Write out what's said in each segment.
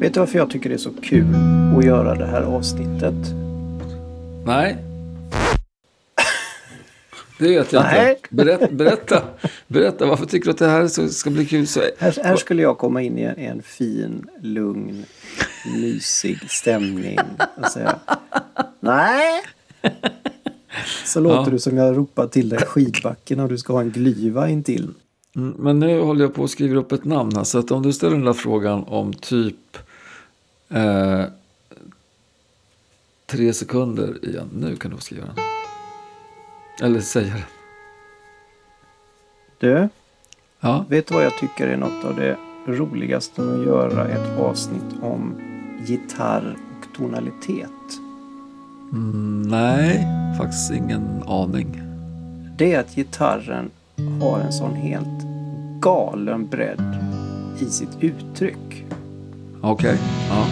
Vet du varför jag tycker det är så kul att göra det här avsnittet? Nej. Det vet jag Nej. inte. Berätta, berätta, berätta, varför tycker du att det här ska bli kul? Så... Här, här skulle jag komma in i en, en fin, lugn, mysig stämning och säga Nej! Så låter Ja. du som jag ropar till dig skidbacken och du ska ha en glyva intill. Mm, Men nu håller jag på att skriva upp ett namn här. Så att om du ställer den där frågan om typ eh, tre sekunder igen. Nu kan du skriva den. Eller säga det. Du, Ja. vet du vad jag tycker är något av det roligaste med att göra ett avsnitt om gitarr och tonalitet? Mm, nej, faktiskt ingen aning. det är att gitarren har en sån helt galen bredd i sitt uttryck. Okej. Ja.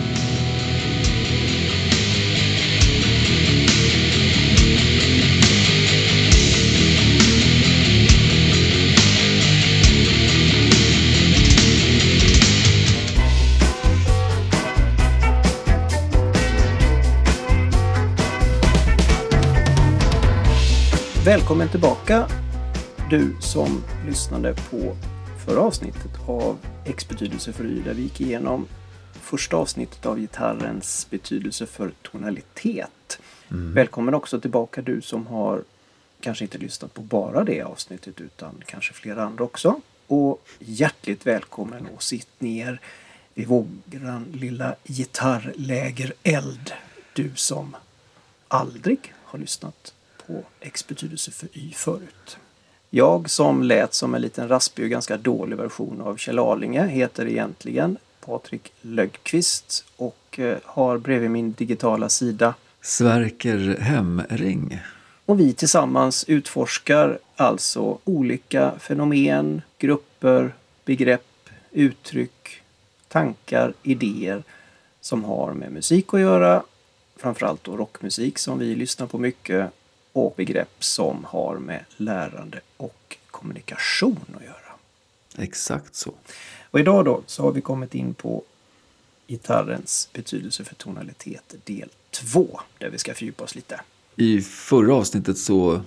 Välkommen tillbaka du som lyssnade på förra avsnittet av X betydelse för Y där vi gick igenom första avsnittet av gitarrens betydelse för tonalitet. Välkommen också tillbaka du som har kanske inte lyssnat på bara det avsnittet utan kanske flera andra också. Och hjärtligt välkommen och sitt ner vid våran lilla gitarrlägereld. Du som aldrig har lyssnat på X betydelse för Y förut. Jag som lät som en liten raspig och ganska dålig version av Kjell Arlinge heter egentligen Patrik Lögqvist och eh, har bredvid min digitala sida Sverker Hemring. och vi tillsammans utforskar alltså olika fenomen, grupper, begrepp, uttryck, tankar, idéer som har med musik att göra. Framförallt då rockmusik som vi lyssnar på mycket och begrepp som har med lärande och kommunikation att göra. Exakt så. Och idag då så har vi kommit in på gitarrens betydelse för tonalitet del 2 där vi ska fördjupa oss lite. I förra avsnittet så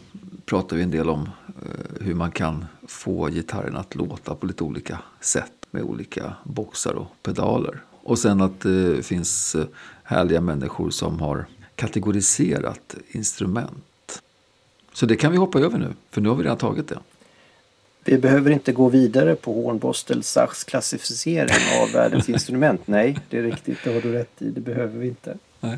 pratade vi en del om eh, hur man kan få gitarren att låta på lite olika sätt med olika boxar och pedaler. Och sen att eh, det finns eh, härliga människor som har kategoriserat instrument. Så det kan vi hoppa över nu, för nu har vi redan tagit det. Vi behöver inte gå vidare på Hornbostel Sachs klassificering av världens instrument. Nej, det är riktigt. Det har du rätt i. Det behöver vi inte. Nej.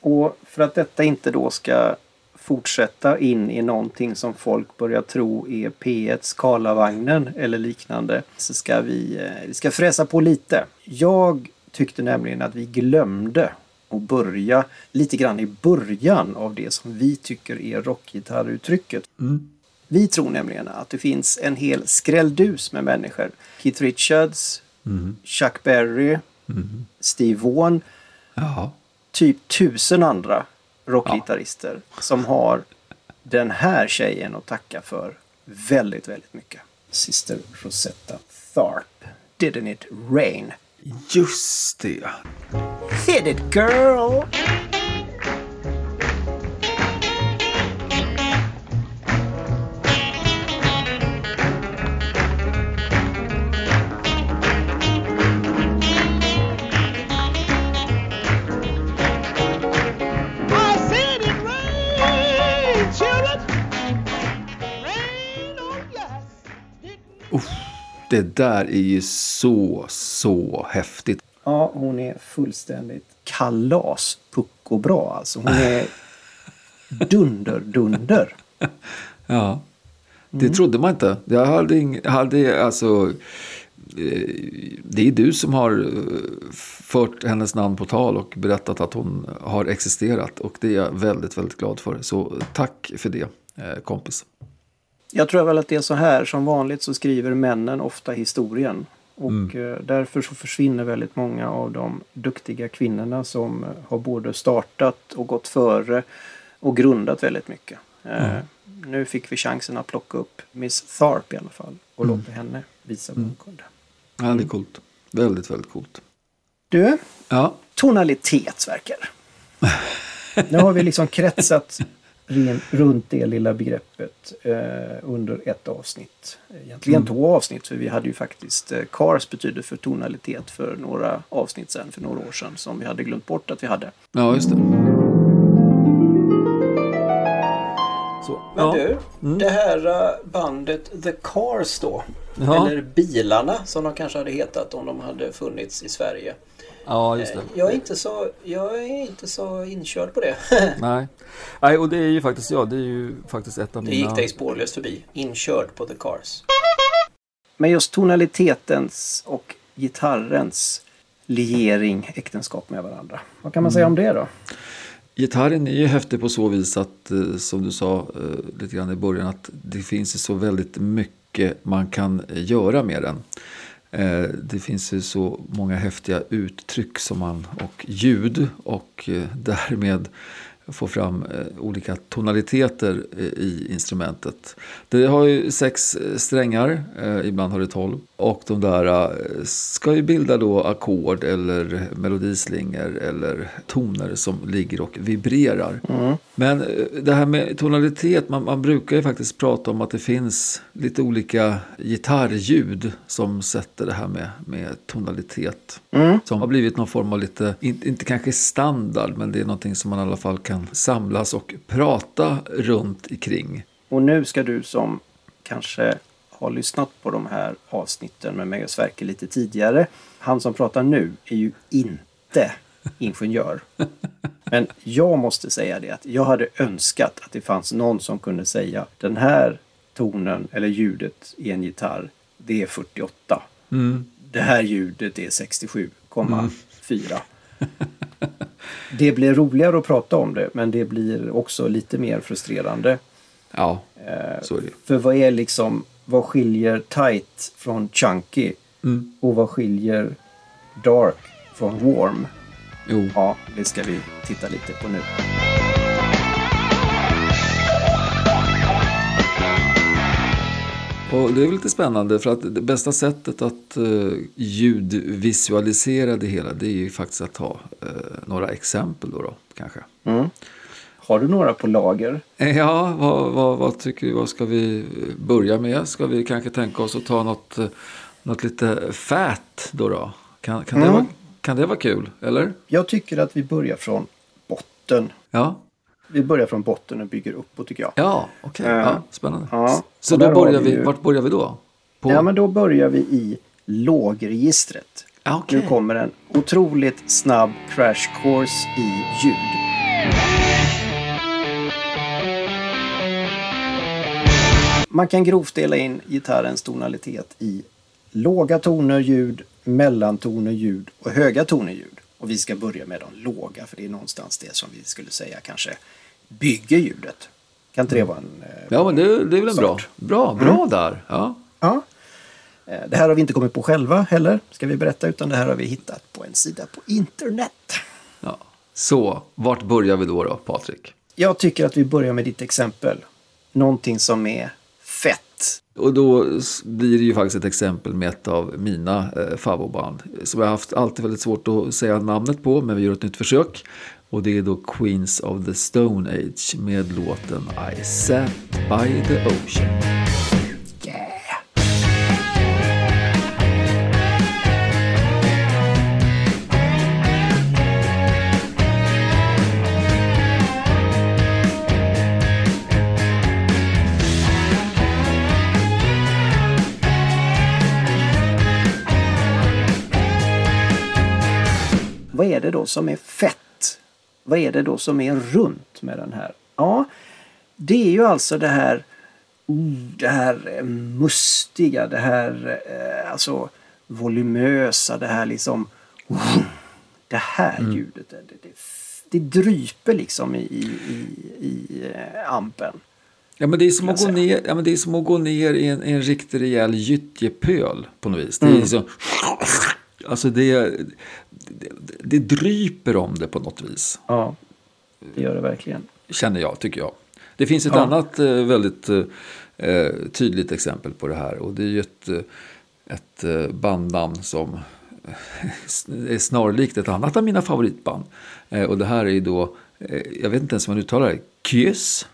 Och för att detta inte då ska fortsätta in i någonting som folk börjar tro är P1s Karlavagnen eller liknande så ska vi, eh, vi ska fräsa på lite. Jag tyckte nämligen att vi glömde att börja lite grann i början av det som vi tycker är rockgitarruttrycket. Mm. Vi tror nämligen att det finns en hel skrälldus med människor. Keith Richards, Mm. Chuck Berry, Mm. Steve Vaughan, Ja. typ tusen andra rockgitarrister som har den här tjejen att tacka för väldigt, väldigt mycket. Sister Rosetta Tharpe. Didn't it rain? Just det. Hit it girl! Det där är ju så, så häftigt. Ja, hon är fullständigt kalas pucko bra alltså. Hon är dunder, dunder. Ja, det trodde man inte. Jag hade, ing, hade alltså... eh, Det är du som har eh, fört hennes namn på tal och berättat att hon har existerat. Och det är jag väldigt, väldigt glad för. Så tack för det, eh, kompis. Jag tror väl att det är så här, som vanligt så skriver männen ofta historien. Och eh, därför så försvinner väldigt många av de duktiga kvinnorna som eh, har både startat och gått före och grundat väldigt mycket. Eh, Nu fick vi chansen att plocka upp Miss Tharp i alla fall och låta henne visa vad hon kunde. Ja, det är coolt. Väldigt, väldigt coolt. Du, Ja, tonalitet. Nu har vi liksom kretsat runt det lilla begreppet eh, under ett avsnitt. Egentligen två avsnitt för vi hade ju faktiskt eh, Cars betyder för tonalitet för några avsnitt sedan, för några år sedan, som vi hade glömt bort att vi hade. ja just det. Så, Men ja. du, det här eh, bandet The Cars då, Ja. eller Bilarna som de kanske hade hetat om de hade funnits i Sverige. Ja, just det. Jag är inte så, jag är inte så inkörd på det. Nej. Nej, och det är ju faktiskt, ja, det är ju faktiskt ett av Det mina... gick dig spårlöst förbi. Inkörd på The Cars. Men just tonalitetens och gitarrens liering, äktenskap med varandra. Vad kan man säga om det då? Gitarren är ju häftig på så vis att, eh, som du sa eh, lite grann i början, att det finns så väldigt mycket man kan eh, göra med den. Eh, det finns ju så många häftiga uttryck som man, och ljud och eh, därmed få fram eh, olika tonaliteter i instrumentet. Det har ju sex strängar, ibland har det tolv. Och de där ska ju bilda då ackord eller melodislingor eller toner som ligger och vibrerar. Mm. Men eh, det här med tonalitet, man, man brukar ju faktiskt prata om att det finns lite olika gitarrljud som sätter det här med, med tonalitet. Som har blivit någon form av lite, inte, inte kanske standard, men det är någonting som man i alla fall kan samlas och prata runt ikring. Och nu ska du som kanske har lyssnat på de här avsnitten med Sverker lite tidigare. Han som pratar nu är ju inte ingenjör. Men jag måste säga det att jag hade önskat att det fanns någon som kunde säga den här tonen eller ljudet i en gitarr, det är 48. Det här ljudet är 67,4. Det blir roligare att prata om det men det blir också lite mer frustrerande. Ja, så är det. För vad är liksom, vad skiljer tight från chunky? Mm. Och vad skiljer dark från warm? Jo. Ja, det ska vi titta lite på nu. Och det är väl lite spännande för att det bästa sättet att uh, ljudvisualisera det hela det är ju faktiskt att ta eh, några exempel då, då kanske. Har du några på lager? Eh, Ja, vad, vad, vad tycker du? Vad ska vi börja med? Ska vi kanske tänka oss att ta något, något lite fat då? då? Kan, kan, det Mm. vara, kan det vara kul? Eller? Jag tycker att vi börjar från botten. Ja, Vi börjar från botten och bygger uppåt tycker jag. ja okej. Eh, Ja, spännande. ja. Så då börjar vi ju- vart börjar vi då? På, Ja, men då börjar vi i lågregistret. Ja, okej. Nu kommer en otroligt snabb crash course i ljud. Man kan grovt dela in gitarrens tonalitet i låga toner ljud, mellantoner ljud och höga toner ljud. Och vi ska börja med de låga för det är någonstans det som vi skulle säga kanske bygger ljudet. Kan inte det vara en... eh, Ja, men det, det är väl en bra. Bra, bra där. Ja. Ja. Eh, Det här har vi inte kommit på själva heller, ska vi berätta, utan det här har vi hittat på en sida på internet. Ja. Så, vart börjar vi då, då Patrik? Jag tycker att vi börjar med ditt exempel. Någonting som är. Och då blir det ju faktiskt ett exempel med ett av mina eh, favoritband. Som jag har haft alltid väldigt svårt att säga namnet på, men vi gör ett nytt försök. Och det är då Queens of the Stone Age med låten I sat by the ocean. Det då som är fett? Vad är det då som är runt med den här? Ja, det är ju alltså det här det här eh, mustiga, det här eh, alltså volumösa, det här liksom det här ljudet. Det, det, det, dryper liksom i, i, i, eh, ampen. Ja, men det är som att gå ner, ja, men det är som att gå ner i en, en riktig rejäl gyttjepöl på något vis. Det är liksom, alltså det, det, det dryper om det på något vis. Ja, det gör det verkligen. Känner jag, tycker jag. Det finns ett Ja. annat eh, väldigt eh, tydligt exempel på det här. Och det är ju ett, eh, ett bandnamn som är snarlikt ett annat av mina favoritband. Eh, och det här är ju då, eh, jag vet inte ens hur man uttalar det, Kyss.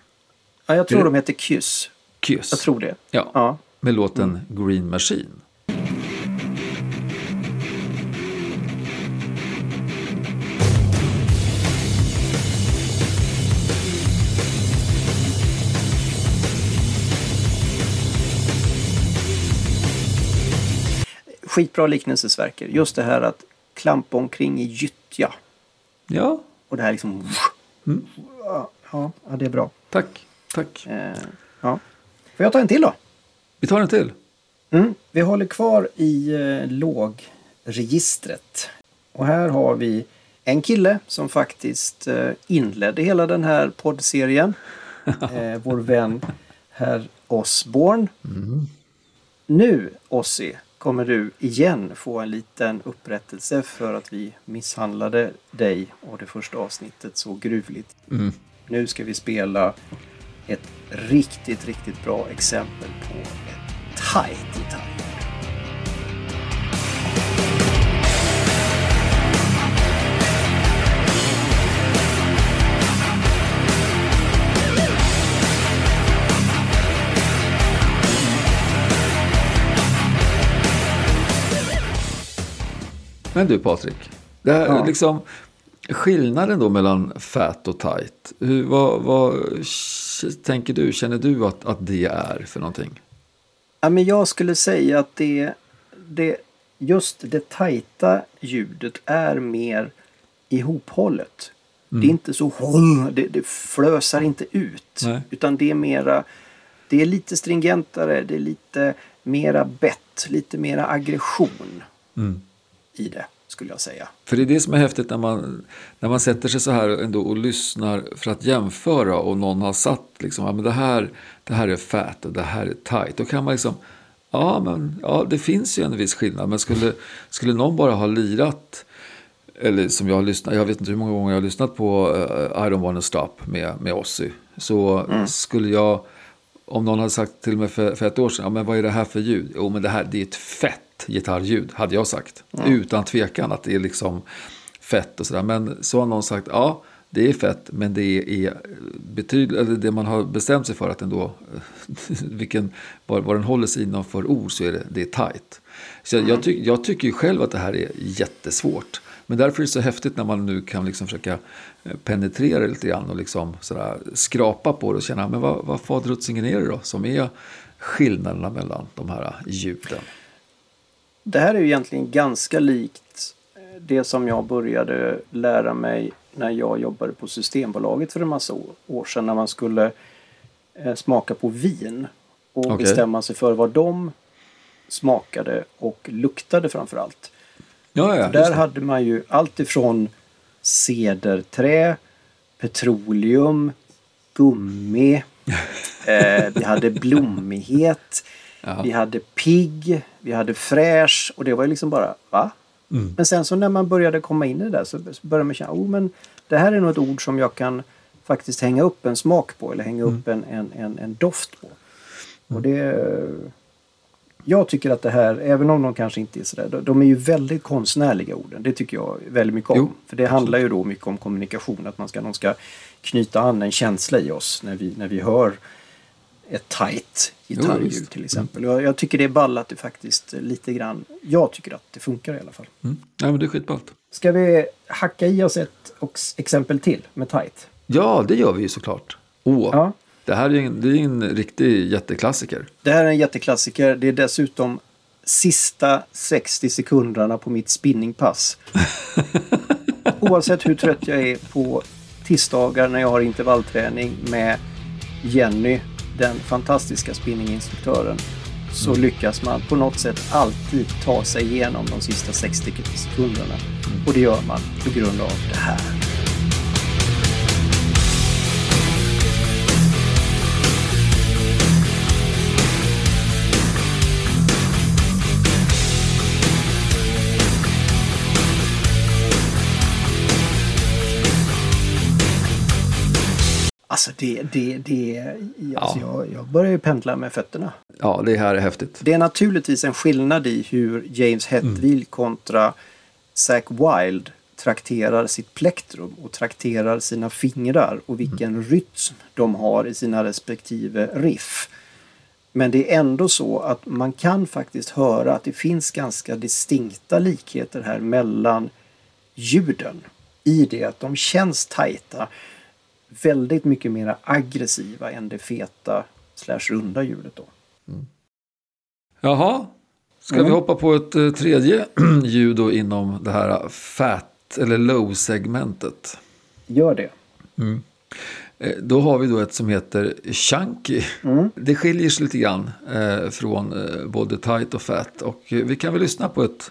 Ja, jag tror de heter Kyss. Kyss. Jag tror det. Ja, Ja. med låten Green Machine. Skitbra liknelse Sverker. Just det här att klampa omkring i gyttja. Ja, Och det här liksom... Ja, ja, det är bra. tack. Tack. Eh, ja. Får jag ta en till då? Vi tar en till. Mm. Vi håller kvar i eh, lågregistret. Och här har vi en kille som faktiskt eh, inledde hela den här poddserien. eh, vår vän herr Osborn. Nu, Ossi, kommer du igen få en liten upprättelse för att vi misshandlade dig och det första avsnittet så gruvligt. Mm. Nu ska vi spela ett riktigt, riktigt bra exempel på ett tight gitarr. Men du Patrik, det här, Ja. liksom, skillnaden då mellan fat och tight. Hur, vad, vad tänker du, känner du att, att det är för någonting? Ja, men jag skulle säga att det, det just det tajta ljudet är mer ihophållet. Det är inte så det, det flösar inte ut. Nej. Utan det är mera det är lite stringentare, det är lite mera bett, lite mera aggression Mm. I det skulle jag säga. För det är det som är häftigt när man, när man sätter sig så här ändå och lyssnar för att jämföra och någon har satt liksom, ja, men det, här, det här är fat och det här är tight. Då kan man liksom, ja men ja, det finns ju en viss skillnad. Men skulle, skulle någon bara ha lirat, eller som jag har lyssnat, jag vet inte hur många gånger jag har lyssnat på uh, I don't wanna stop med, med Ozzy. Så skulle jag, om någon hade sagt till mig för, för ett år sedan, ja, men vad är det här för ljud? Jo men det här det är ett fett gitarrljud, hade jag sagt. Utan tvekan att det är liksom fett och sådär. Men så har någon sagt, ja det är fett men det är betydligt, eller det man har bestämt sig för att ändå, vilken, vad, vad den håller sig inom för ord så är det, det är tight. Så jag, jag, ty, jag tycker ju själv att det här är jättesvårt. Men därför är det så häftigt när man nu kan liksom försöka eh, penetrera det lite grann och liksom sådär skrapa på det och känna, men vad, vad faderutsingen är det då som är skillnaderna mellan de här ljuden? Det här är ju egentligen ganska likt eh, det som jag började lära mig när jag jobbade på Systembolaget för en massa år- sedan när man skulle eh, smaka på vin och Okej. bestämma sig för vad de smakade och luktade framför allt. Ja, ja, Där hade man ju allt ifrån cederträ, petroleum, gummi, eh, vi hade blommighet, Ja. vi hade pigg, vi hade fräsch och det var ju liksom bara va? Mm. Men sen så när man började komma in i det där så började man känna, oh men det här är nog ett ord som jag kan faktiskt hänga upp en smak på eller hänga Mm. upp en, en, en, en doft på. Och det... Jag tycker att det här, även om de kanske inte är sådär, de- de är ju väldigt konstnärliga orden. Det tycker jag väldigt mycket om. Jo, För det handlar ju då mycket om kommunikation, att man ska, någon ska knyta an en känsla i oss när vi, när vi hör ett tight gitarrljud till exempel. Och Jag, jag tycker det är ball att det faktiskt lite grann, jag tycker att det funkar i alla fall. Mm. Nej, men det är skitballt. Ska vi hacka i oss ett exempel till med tight? Ja, det gör vi ju såklart. Åh, Ja. det här är en, det är en riktig jätteklassiker. Det här är en jätteklassiker. Det är dessutom sista 60 sekunderna på mitt spinningpass. Oavsett hur trött jag är på tisdagar när jag har intervallträning med Jenny, den fantastiska spinninginstruktören, så lyckas man på något sätt alltid ta sig igenom de sista 60 sekunderna. Och det gör man på grund av det här. Alltså det Det, det, alltså jag, jag börjar ju pendla med fötterna. Ja, det här är häftigt. Det är naturligtvis en skillnad i hur James Hetfield kontra Zack Wilde trakterar sitt plektrum och trakterar sina fingrar och vilken rytm de har i sina respektive riff. Men det är ändå så att man kan faktiskt höra att det finns ganska distinkta likheter här mellan ljuden. I det att de känns tajta. Väldigt mycket mer aggressiva än det feta slash runda ljudet då. Jaha, ska Mm. vi hoppa på ett eh, tredje ljud då inom det här fat eller low-segmentet? Gör det. Eh, Då har vi då ett som heter chunky. Det skiljer sig lite grann eh, från eh, både tight och fat. Och eh, vi kan väl lyssna på ett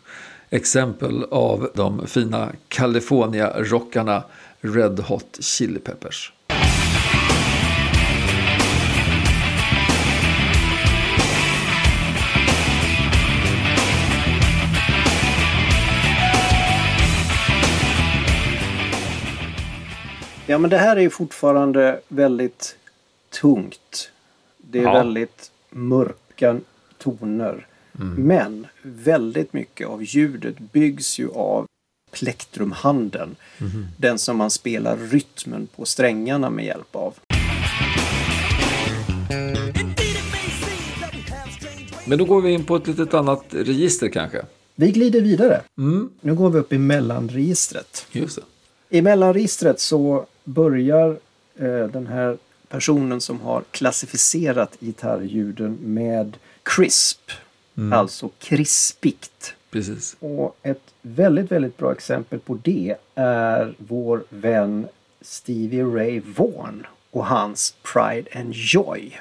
exempel av de fina California-rockarna Red Hot Chili Peppers. Ja men det här är ju fortfarande väldigt tungt. Det är Ja. väldigt mörka toner. Men väldigt mycket av ljudet byggs ju av plektrumhanden. Den som man spelar rytmen på strängarna med hjälp av. Men då går vi in på ett litet annat register kanske. Vi glider vidare. Mm, Nu går vi upp i mellanregistret. just det. I mellanregistret så börjar eh, den här personen som har klassificerat gitarrljuden med crisp. Alltså krispigt. Precis. Och ett väldigt, väldigt bra exempel på det är vår vän Stevie Ray Vaughan och hans Pride and Joy.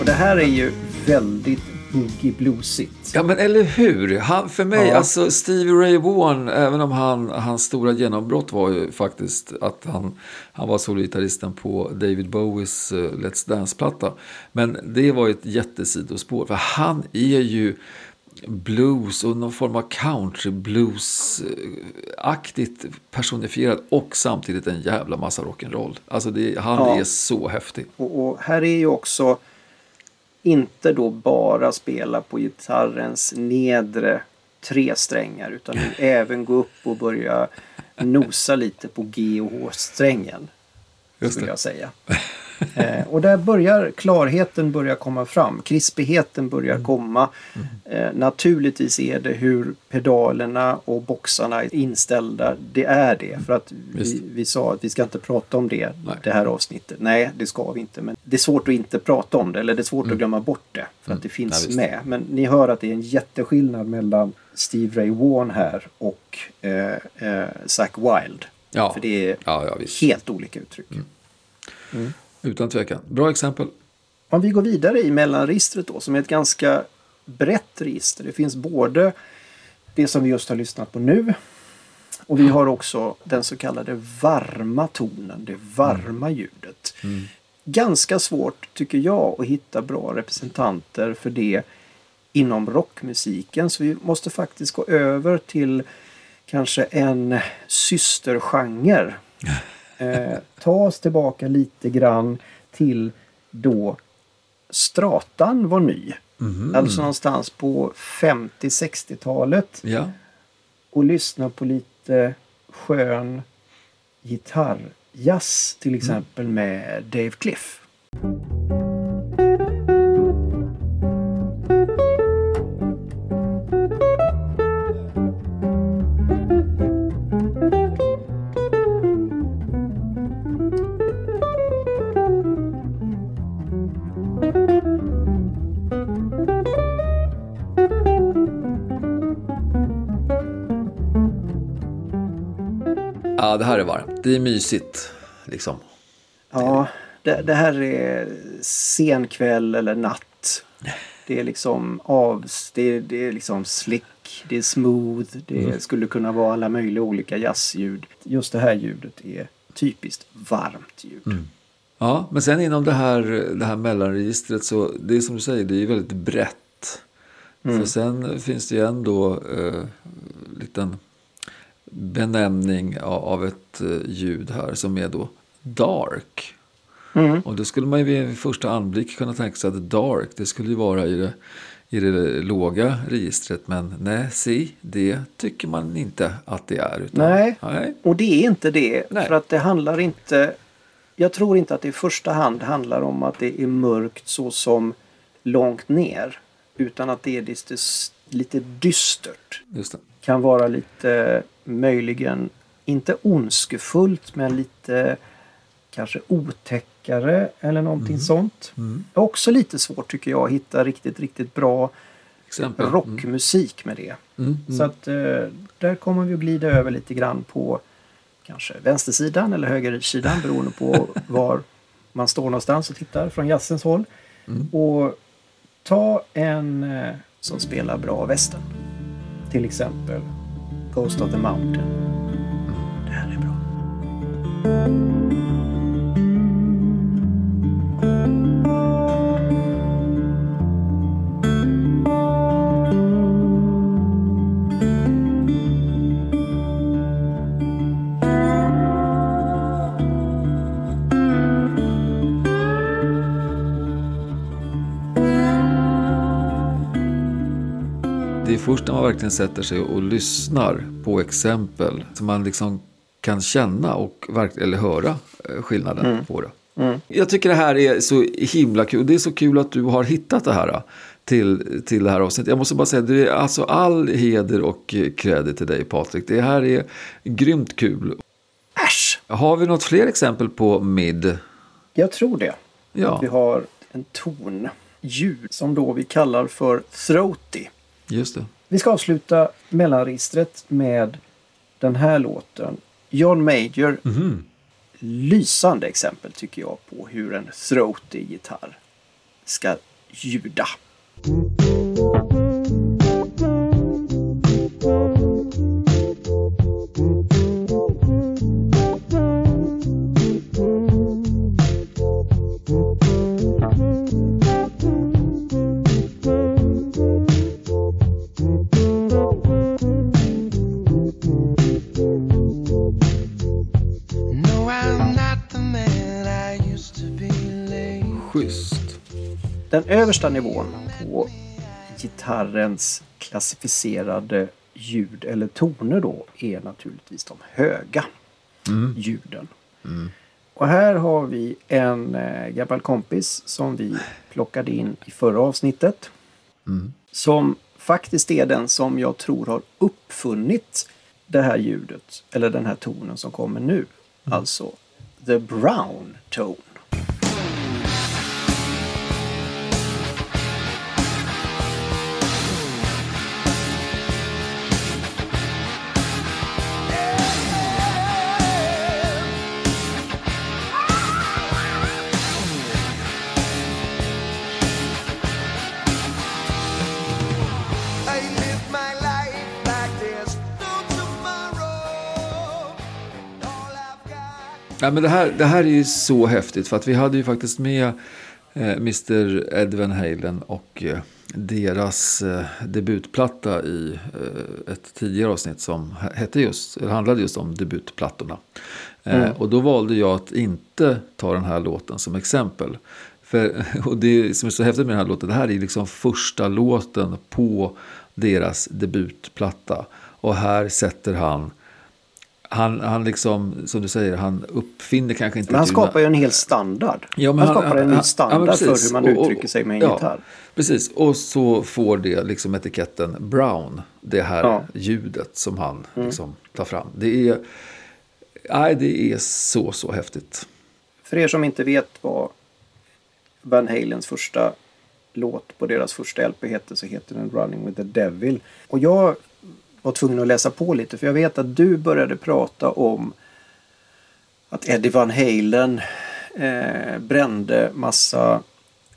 Och det här är ju väldigt boogie bluesigt. Ja men eller hur. Han, för mig, Ja. alltså Stevie Ray Vaughan, även om han, hans stora genombrott var ju faktiskt att han, han var solgitarristen på David Bowies eh, Let's Dance-platta. Men det var ju ett jättesidospår. För han är ju blues och någon form av country blues-aktigt personifierad och samtidigt en jävla massa rock'n'roll. Alltså det, han Ja. är så häftig. Och, och här är ju också inte då bara spela på gitarrens nedre tre strängar utan även gå upp och börja nosa lite på G och H-strängen. Skulle jag säga. Eh, och där börjar klarheten börja komma fram. Krispigheten börjar Mm. komma. Eh, naturligtvis är det hur pedalerna och boxarna är inställda. Det är det. För att vi, vi sa att vi ska inte prata om det Nej. det här avsnittet. Nej, det ska vi inte. Men det är svårt att inte prata om det. Eller det är svårt att glömma bort det. För att det finns Mm. Visst. med. Men ni hör att det är en jätteskillnad mellan Steve Ray Vaughan här och eh, eh, Zack Wilde. Ja. För det är Ja, ja, helt olika uttryck. Utan tvekan. Bra exempel. Om vi går vidare i mellanregistret då som är ett ganska brett register. Det finns både det som vi just har lyssnat på nu och vi har också den så kallade varma tonen, det varma ljudet. Ganska svårt tycker jag att hitta bra representanter för det inom rockmusiken så vi måste faktiskt gå över till kanske en systergenre. Eh, ta oss tillbaka lite grann till då stratan var ny. Alltså någonstans på 50-60-talet. Ja. Och lyssna på lite skön gitarrjazz till exempel med Dave Cliff. Ja, det här är varmt. Det är mysigt. Liksom. Ja, det, det här är sen kväll eller natt. Det är liksom av, det är, det är liksom slick, det är smooth, det skulle kunna vara alla möjliga olika jazzljud. Just det här ljudet är typiskt varmt ljud. Ja, men sen inom det här, det här mellanregistret så det är som du säger, det är väldigt brett. För sen finns det ju ändå eh, liten benämning av, ett eh, ljud här som är då dark. Mm. Och då skulle man ju vid första anblick kunna tänka sig att dark, det skulle ju vara i det, i det låga registret. Men nej, si, det tycker man inte att det är. Utan, Nej. nej. Och det är inte det. Nej. För att det handlar inte... Jag tror inte att det i första hand handlar om att det är mörkt så som långt ner. Utan att det är lite, lite dystert. Just det. Kan vara lite möjligen, inte ondskefullt men lite kanske otäckare eller någonting sånt. Också lite svårt tycker jag att hitta riktigt, riktigt bra Exempel. rockmusik med det. Mm, mm. Så att eh, där kommer vi att glida över lite grann på kanske vänstersidan eller högersidan beroende på var man står någonstans och tittar från jazzens håll. Och ta en eh, som spelar bra västern. Till exempel Ghost of the Mountain. Mm, det här är bra. Först när man verkligen sätter sig och lyssnar på exempel som man liksom kan känna och eller höra eh, skillnaden på det. Jag tycker det här är så himla kul. Det är så kul att du har hittat det här eh, till, till det här avsnittet. Jag måste bara säga, det är alltså all heder och eh, credit till dig Patrik. Det här är grymt kul. Äsch! Har vi något fler exempel på mid? Jag tror det. Ja, Vi har en ton, ljud, som då vi kallar för throaty. just det. Vi ska avsluta mellanregistret med den här låten. John Major. Lysande exempel tycker jag på hur en throaty gitarr ska ljuda. No, Den översta nivån på gitarrens klassificerade ljud eller toner då är naturligtvis de höga ljuden. Och här har vi en eh, gammal kompis som vi plockade in i förra avsnittet. Som faktiskt är den som jag tror har uppfunnit det här ljudet, eller den här tonen som kommer nu. Alltså the brown tone. Ja, men det, här, det här är ju så häftigt för att vi hade ju faktiskt med eh, Mr. Ed Van Halen och eh, deras eh, debutplatta i ett tidigare avsnitt som hette just, eller handlade just om debutplattorna. Eh, och då valde jag att inte ta den här låten som exempel. För, och det som är så häftigt med den här låten, det här är liksom första låten på deras debutplatta. Och här sätter han han, han liksom, som du säger, han uppfinner kanske inte... Men han skapar ju en hel standard. Ja, men han skapar en ny han- standard ja, för hur man Och- och- uttrycker sig med en ja, gitarr. Precis, och så får det liksom etiketten Brown. Det här Ja. Mm. ljudet som han liksom tar fram. Det är, nej, det är så, så häftigt. För er som inte vet vad Van Halens första låt på deras första LP heter så heter den Running with the Devil. Och jag var tvungen att läsa på lite för jag vet att du började prata om att Eddie Van Halen eh, brände massa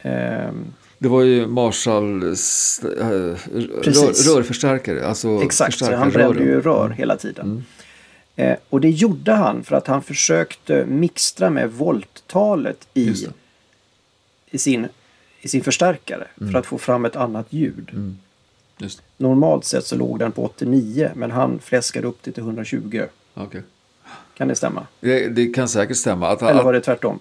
ehm, Det var ju Marshalls äh, rör, Precis. rörförstärkare. Alltså Exakt, så han brände ju rör hela tiden. Eh, och det gjorde han för att han försökte mixtra med volttalet i, i, sin, i sin förstärkare för att få fram ett annat ljud. Just det. Normalt sett så låg den på 89 men han fläskade upp det till 120. Okej. Kan det stämma? Det, det kan säkert stämma. Att, Eller att, var det tvärtom?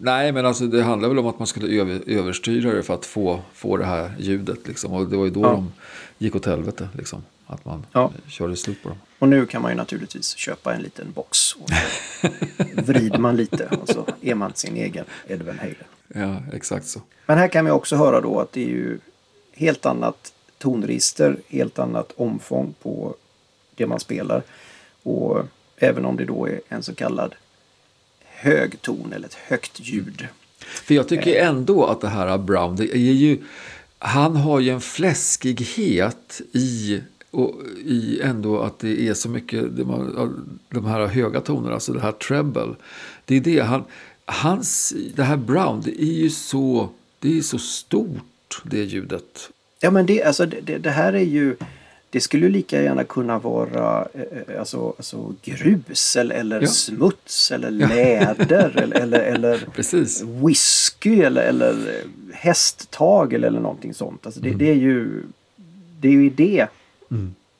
Nej, men alltså, det handlar väl om att man skulle över, överstyra det för att få, få det här ljudet. Liksom. Och det var ju då Ja. de gick åt helvete. Liksom. Att man Ja. körde slut på dem. Och nu kan man ju naturligtvis köpa en liten box. Och så vrider man lite och så är man sin egen Ed Van Halen. Ja, exakt så. Men här kan vi också höra då att det är ju helt annat tonregister, helt annat omfång på det man spelar. Och även om det då är en så kallad hög ton eller ett högt ljud. För jag tycker ändå att det här Brown, det är ju, han har ju en fläskighet i, och i ändå att det är så mycket, de här höga tonerna, alltså det här treble. Det är det, han, hans, det här Brown, det är ju så, det är så stort det ljudet. Ja men det, alltså, det, det, här är ju det skulle ju lika gärna kunna vara eh, eh, alltså, alltså grus eller, eller Ja. smuts eller läder eller, eller, eller Precis. whisky eller, eller eh, hästtagel eller någonting sånt. Alltså det, det är ju det är ju i det,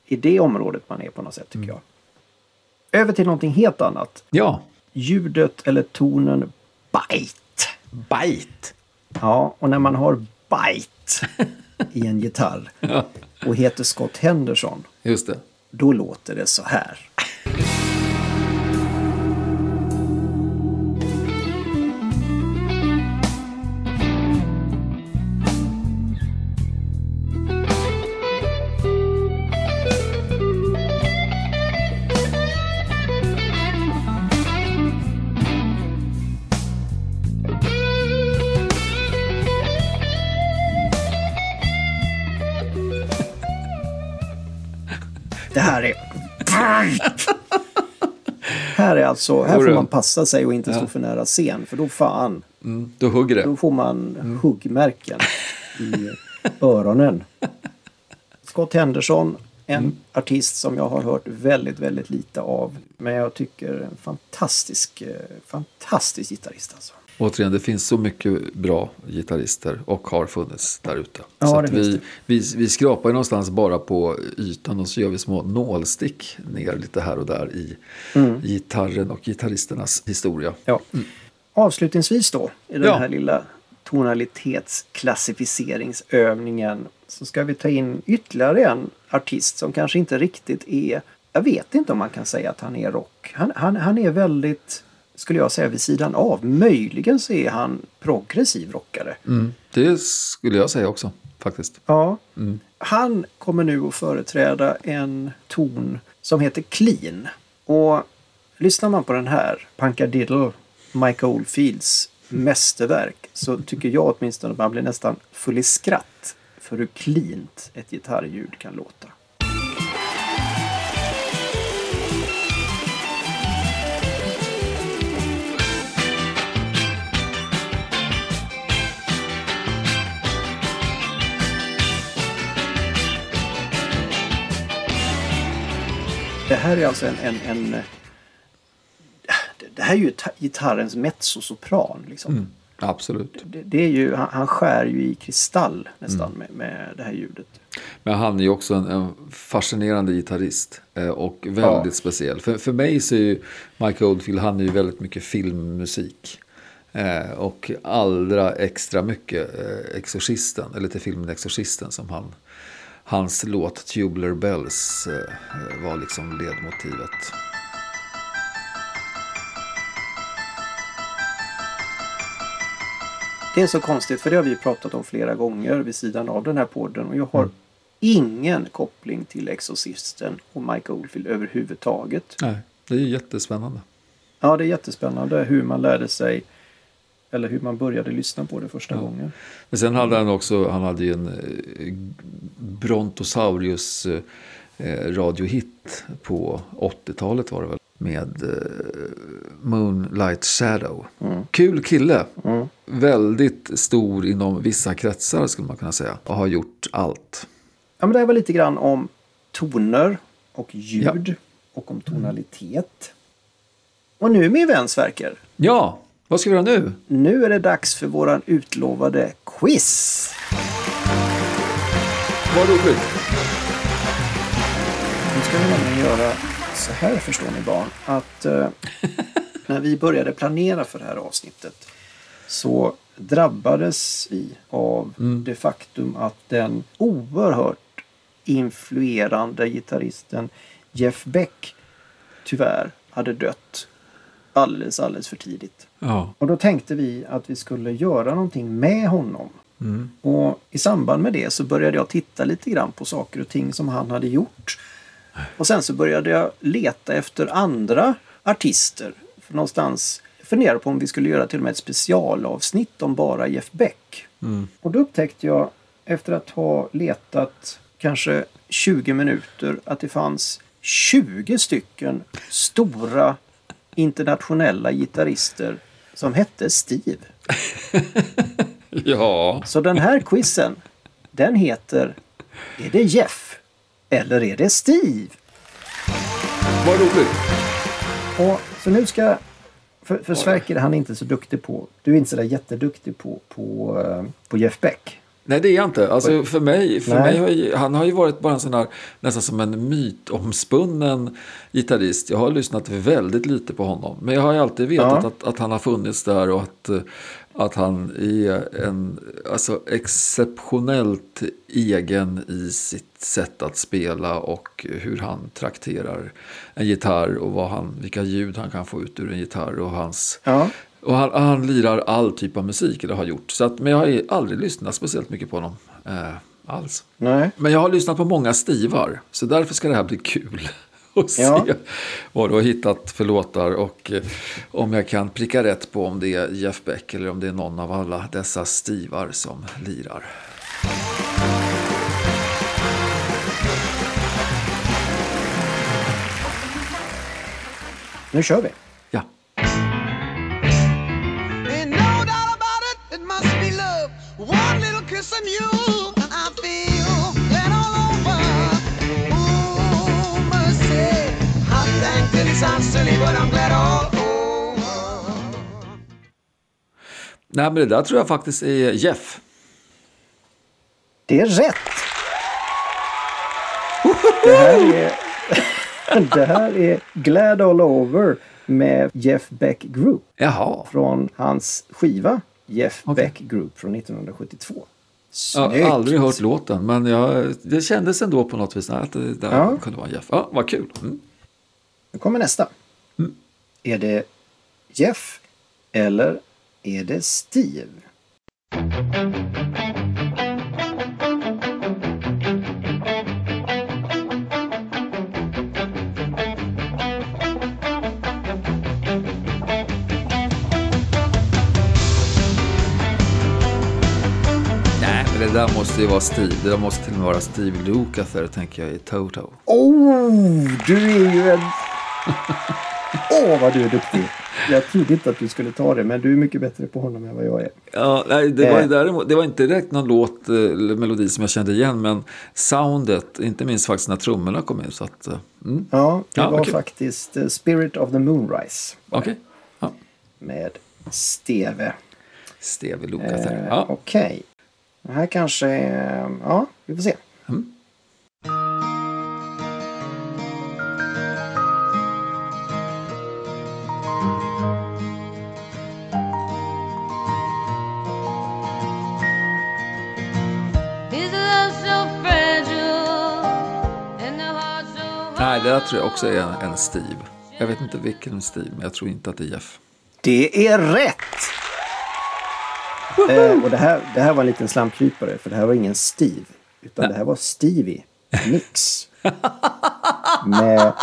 i det området man är på något sätt tycker jag. Över till någonting helt annat. Ja, Ljudet eller tonen bite. bite. Ja, och när man har bite i en gitarr och heter Scott Henderson Just det. då låter det så här. Det här är... här är alltså, här får man passa sig och inte stå för nära scen. För då fan, Mm, då hugger det. då får man huggmärken i öronen. Scott Henderson, en artist som jag har hört väldigt, väldigt lite av. Men jag tycker en fantastisk, eh, fantastisk gitarrist alltså. Återigen, det finns så mycket bra gitarrister och har funnits där ute. Ja, så vi, vi, vi skrapar någonstans bara på ytan och så gör vi små nålstick ner lite här och där i Mm. gitarren och gitarristernas historia. Ja. Avslutningsvis då, i den Ja. här lilla tonalitetsklassificeringsövningen så ska vi ta in ytterligare en artist som kanske inte riktigt är, jag vet inte om man kan säga att han är rock. Han, han, han är väldigt, skulle jag säga, vid sidan av. Möjligen så är han progressiv rockare. Mm. Det skulle jag säga också, faktiskt. Ja. Mm. Han kommer nu att företräda en ton som heter clean. Och lyssnar man på den här, Punkadiddle, Mike Oldfields mästerverk, så tycker jag åtminstone att man blir nästan full i skratt för hur cleant ett gitarrljud kan låta. Här är alltså en... en, en det här är ju ta- gitarrens mezzosopran. Liksom. Absolut. Det, det är ju, han, han skär ju i kristall nästan med, med det här ljudet. Men han är ju också en, en fascinerande gitarrist eh, och väldigt Ja. speciell. För, för mig så är ju Mike Oldfield, han är ju väldigt mycket filmmusik. Eh, och allra extra mycket eh, Exorcisten, eller till filmen Exorcisten som han, hans låt Tubular Bells eh, var liksom ledmotivet. Det är så konstigt för det har vi pratat om flera gånger vid sidan av den här podden och jag har ingen koppling till Exorcisten och Mike Oldfield överhuvudtaget. Nej, det är jättespännande. Ja, det är jättespännande hur man lärde sig eller hur man började lyssna på det första gången. Men sen hade han också, han hade ju en eh, Brontosaurus eh, radiohit på 80-talet var det väl. Med eh, Moonlight Shadow. Kul kille. Mm. Väldigt stor inom vissa kretsar skulle man kunna säga. Och har gjort allt. Ja, men det här var lite grann om toner och ljud. och om tonalitet. Och nu min vän Sverker, Ja, vad ska vi göra nu? nu är det dags för våran utlovade quiz. Vad roligt. Nu ska vi nämligen göra så här förstår ni barn. Att eh, när vi började planera för det här avsnittet så drabbades vi av det faktum att den oerhört influerande gitarristen Jeff Beck tyvärr hade dött alldeles, alldeles för tidigt. Ja. Och då tänkte vi att vi skulle göra någonting med honom. Och i samband med det så började jag titta lite grann på saker och ting som han hade gjort. Och sen så började jag leta efter andra artister. För någonstans funderade på om vi skulle göra till och med ett specialavsnitt om bara Jeff Beck. Och då upptäckte jag efter att ha letat kanske 20 minuter att det fanns 20 stycken stora internationella gitarrister som hette Steve. Ja. Så den här quizen, den heter Är det Jeff eller är det Steve? Vad roligt. Och så nu ska... För, för Sverker han är inte så duktig på... Du är inte så där jätteduktig på, på, eh, på Jeff Beck. Nej, det är jag inte. Alltså, för mig, för Nej. mig har ju, han har ju varit bara en sån här, nästan som en mytomspunnen gitarrist. Jag har lyssnat väldigt lite på honom. Men jag har ju alltid vetat Ja. att, att han har funnits där och att, eh, att han är en alltså, exceptionellt egen i sitt sätt att spela och hur han trakterar en gitarr och vad han, vilka ljud han kan få ut ur en gitarr och hans Ja. Och han, han lirar all typ av musik, eller har gjort. Så att, men jag har aldrig lyssnat speciellt mycket på honom. Eh, alls. Nej. Men jag har lyssnat på många stivar. Så därför ska det här bli kul. Att se Ja. vad du har hittat för låtar. Och eh, om jag kan pricka rätt på om det är Jeff Beck eller om det är någon av alla dessa stivar som lirar. Nu kör vi. One little kiss from you, and I feel that all over. Ooh, mercy. I that it sounds silly, but I'm glad all over. Nej, men det där tror jag faktiskt är Jeff. Det är rätt! Det här är, det här är Glad All Over med Jeff Beck Group Jaha. från hans skiva Jeff Okej. Beck Group från 1972. Jag Snyggt! har aldrig hört låten, men jag, det kändes ändå på något vis att det där Ja. kunde vara Jeff. Ja, vad kul. Mm. Nu kommer nästa. Är det Jeff eller är det Steve? Där måste ju vara Steve. Det där måste till och med vara Steve Lukather, tänker jag, i Toto. Oh, du är ju en... Åh, vad du är duktig! Jag trodde inte att du skulle ta det, men du är mycket bättre på honom än vad jag är. Ja, nej, det, var Eh. däremot, det var inte direkt någon låt eller melodi som jag kände igen, men soundet, inte minst faktiskt när trummorna kom in. Så att, eh, mm. Ja, det Ja, var okej. faktiskt eh, Spirit of the Moonrise Okej. Ja. med Steve. Steve Lukather. Eh, Ja. Okej. Det här kanske... Ja, vi får se. Mm. Nej, det där tror jag också är en, en Steve. Jag vet inte vilken Steve, men jag tror inte att det är Jeff. Det är rätt! Eh, och det här, det här var en liten slamkrypare, för det här var ingen Steve. Utan det här var Stevie Nicks. med,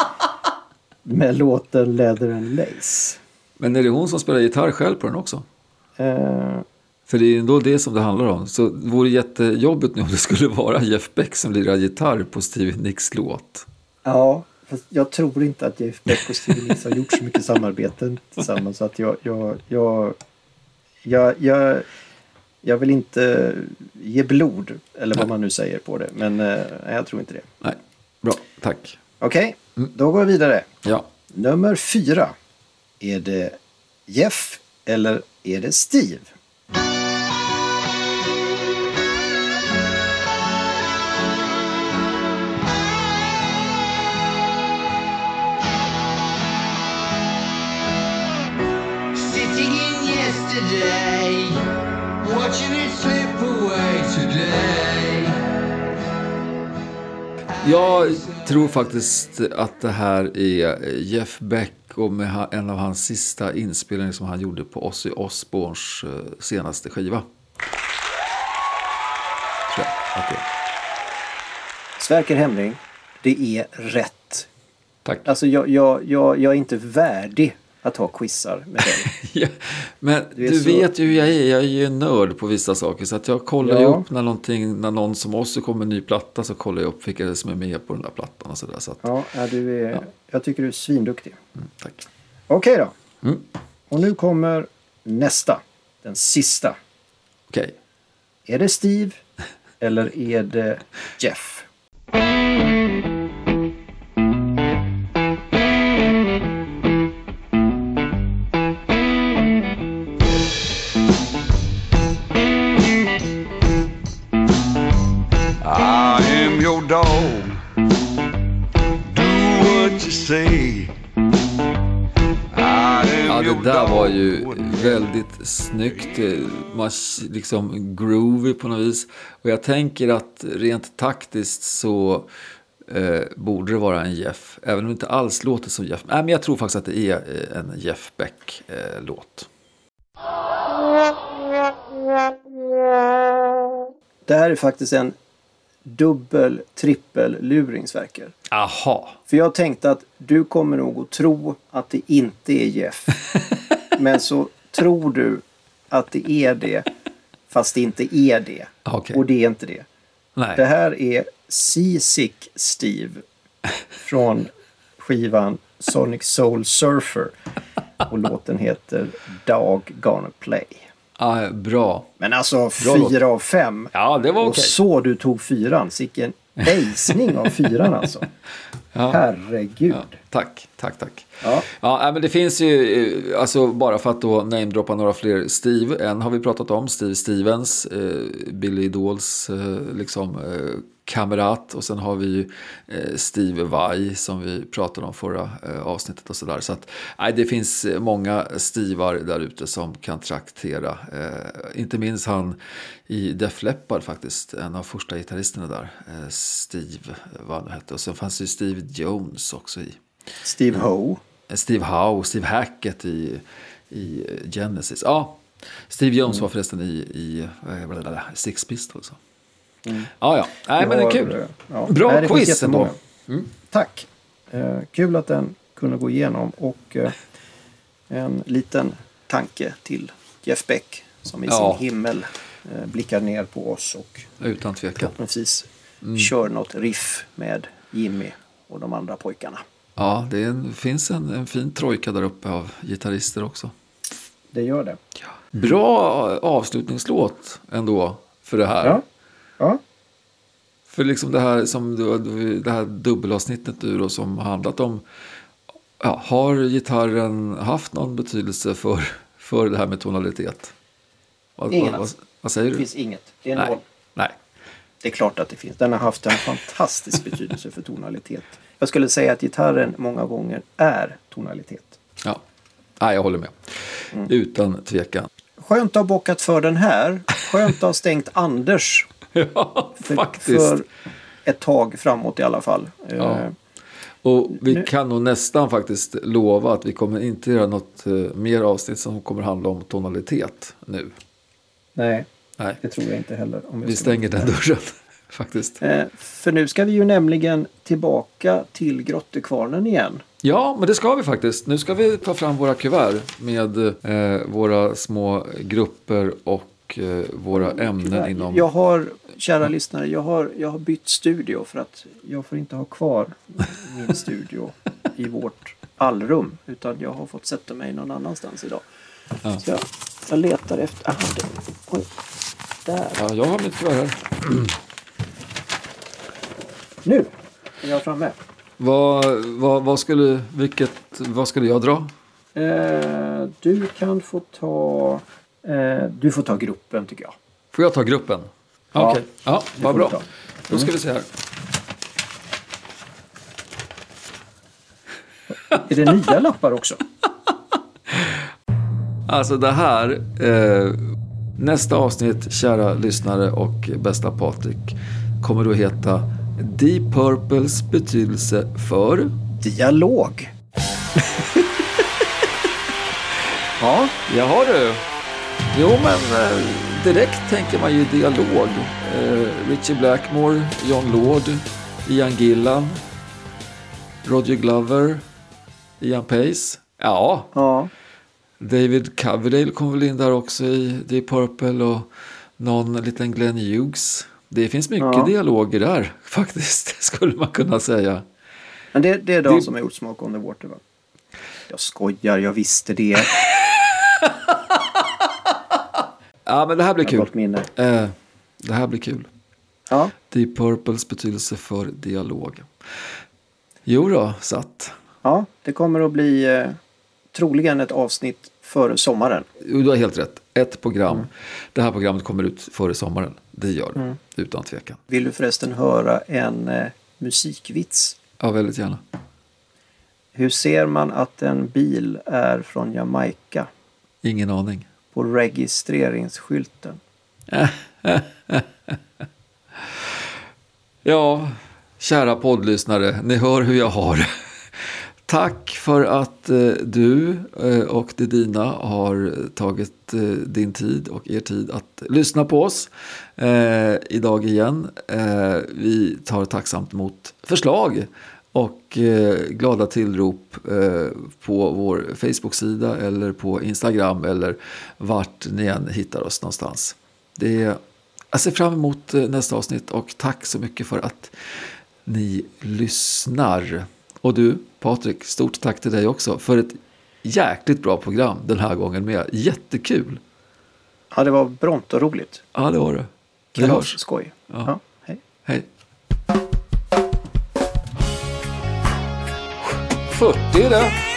med låten Leather and Lace. Men är det hon som spelar gitarr själv på den också? Eh, För det är ju ändå det som det handlar om. Så det vore jättejobbigt nu om det skulle vara Jeff Beck som lirar gitarr på Stevie Nicks låt. ja, fast jag tror inte att Jeff Beck och Stevie Nicks har gjort så mycket samarbeten tillsammans. Så att jag, jag, jag, jag, jag, jag vill inte ge blod, eller vad man nu säger på det. Men eh, jag tror inte det. Nej, bra, tack. Okej, då går vi vidare. Ja. Nummer fyra. Är det Jeff eller är det Steve? Jag tror faktiskt att det här är Jeff Beck och med en av hans sista inspelningar som han gjorde på Ozzy Osbournes eh, senaste skiva. Tror jag att det är. Sverker Hemling, det är rätt. Tack. Alltså jag, jag, jag, jag är inte värdig att ha quizar med dig. Ja, men Du du, så- vet ju hur jag är. Jag är ju en nörd på vissa saker. Så att jag kollar ju Ja. upp när, någonting, när någon som oss kommer en ny platta så kollar jag upp vilka det som är med på den där plattan. Och så där, så att, Ja, ja, du är, jag tycker du är svinduktig. mm, tack. Okej då. Mm. Och nu kommer nästa. Den sista. Okej. Är det Steve eller är det Jeff? Det där var ju väldigt snyggt. Eh, Man liksom groovy på något vis. Och jag tänker att rent taktiskt så eh, borde det vara en Jeff. Även om det inte alls låter som Jeff. Nej, men jag tror faktiskt att det är eh, en Jeff Beck-låt. Eh, det här är faktiskt en dubbel, trippel luringsverker. Aha. För jag tänkte att du kommer nog att tro att det inte är Jeff. Men så tror du att det är det. Fast det inte är det. Okej. Och det är inte det. Nej. Det här är Seasick Steve. Från skivan Sonic Soul Surfer. Och låten heter Dog Gonna Play. Ja, bra. Men alltså låt. fyra av fem. Ja, det var Och okej. så du tog fyran. Sicken ejsning av fyran alltså. Herregud. Ja, tack, tack, tack. Ja. Ja, nej, men det finns ju, eh, alltså bara för att då namedroppa några fler Steve. En har vi pratat om, Steve Stevens, eh, Billy Idols eh, liksom, eh, kamrat. Och sen har vi ju eh, Steve Vai som vi pratade om förra eh, avsnittet och sådär. Så att, nej, det finns eh, många Stivar där ute som kan traktera. Inte minst han i Def Leppard faktiskt, en av första gitarristerna där. Steve, vad han hette. Och sen fanns det ju Steve Jones också i. Steve Ho. Steve Howe, Steve Hackett i, i Genesis. Ja, Steve Jones var förresten i, i Six Pistols. Ja, ja. Nej, men det är kul. ja. Bra Nej, quiz ändå. Tack. Eh, kul att den kunde gå igenom. Och eh, en liten tanke till Jeff Beck. Som i Ja. sin himmel eh, blickar ner på oss. Och Utan tvekan. förhoppningsvis Mm. kör något riff med Jimmy och de andra pojkarna. Ja, det en, finns en, en fin trojka där uppe av gitarrister också. Det gör det. Bra avslutningslåt ändå för det här. Ja. Ja. För liksom det här, som du, det här dubbelavsnittet du då, som handlat om. Ja, har gitarren haft någon betydelse för, för det här med tonalitet? Vad, Ingen vad, vad, säger Det du? finns inget. Det är Nej. noll. Nej. Det är klart att det finns. Den har haft en fantastisk betydelse för tonalitet. Jag skulle säga att gitarren många gånger är tonalitet. Ja. Nej, jag håller med. Mm. Utan tvekan. Skönt att ha bockat för den här. Skönt att ha stängt Anders Ja, faktiskt. för ett tag framåt i alla fall. Ja. Eh, Och vi Nu- kan nog nästan faktiskt lova att vi kommer inte göra något eh, mer avsnitt som kommer handla om tonalitet nu. nej, Nej, det tror jag inte heller. Om vi stänger den dörren faktiskt. Eh, för nu ska vi ju nämligen tillbaka till Grottekvarnen igen. Ja, men det ska vi faktiskt. Nu ska vi ta fram våra kuvert med eh, våra små grupper och eh, våra ämnen inom... Jag har, kära lyssnare, jag har, jag har bytt studio för att jag får inte ha kvar min studio i vårt allrum. Utan jag har fått sätta mig någon annanstans idag. Ja. Så jag, jag letar efter... Aha, det, oj, där. Ja, jag har mitt kuvert här. Nu är jag framme. Vad, vad, vad, skulle, vilket, vad skulle jag dra? Eh, du kan få ta... Eh, du får ta gruppen tycker jag. Får jag ta gruppen? Ja, Okej, ja, det vad bra. Då ska vi se här. Är det nya lappar också? Alltså det här, eh, nästa avsnitt, kära lyssnare och bästa Patrik, kommer då heta Deep Purples betydelse för... Dialog. ja, Jaha du. Jo men eh, direkt tänker man ju dialog. Eh, Richie Blackmore, John Lord, Ian Gillan, Roger Glover, Ian Pace. Ja, ja. David Coverdale kom väl in där också i Deep Purple och någon liten Glenn Hughes. Det finns mycket Ja. dialoger där faktiskt, skulle man kunna säga. Men det, det är de Det- som har gjort Smoke on the Water va? Jag skojar, jag visste det. Ja, men det här blir kul. Eh, det här blir kul. Ja, Deep Purples betydelse för dialog. Jo då, satt. ja, det kommer att bli eh, troligen ett avsnitt före sommaren. Du har helt rätt. Ett program. Det här programmet kommer ut före sommaren. Det gör det, utan tvekan. Vill du förresten höra en eh, musikvits? Ja, väldigt gärna. Hur ser man att en bil är från Jamaica Ingen aning på registreringsskylten? Ja, kära poddlyssnare, ni hör hur jag har det. Tack för att eh, du eh, och det dina har tagit eh, din tid och er tid att lyssna på oss idag igen. Vi tar tacksamt emot förslag och eh, glada tillrop eh, på vår Facebook-sida eller på Instagram eller vart ni än hittar oss någonstans. Det är, jag ser fram emot eh, nästa avsnitt och tack så mycket för att ni lyssnar. Och du, Patrik, stort tack till dig också för ett jäkligt bra program den här gången med. Jättekul! Ja, det var bront och roligt. Ja, det var det. Vi hörs. Kalasskoj. Ja. Ja, 40 det.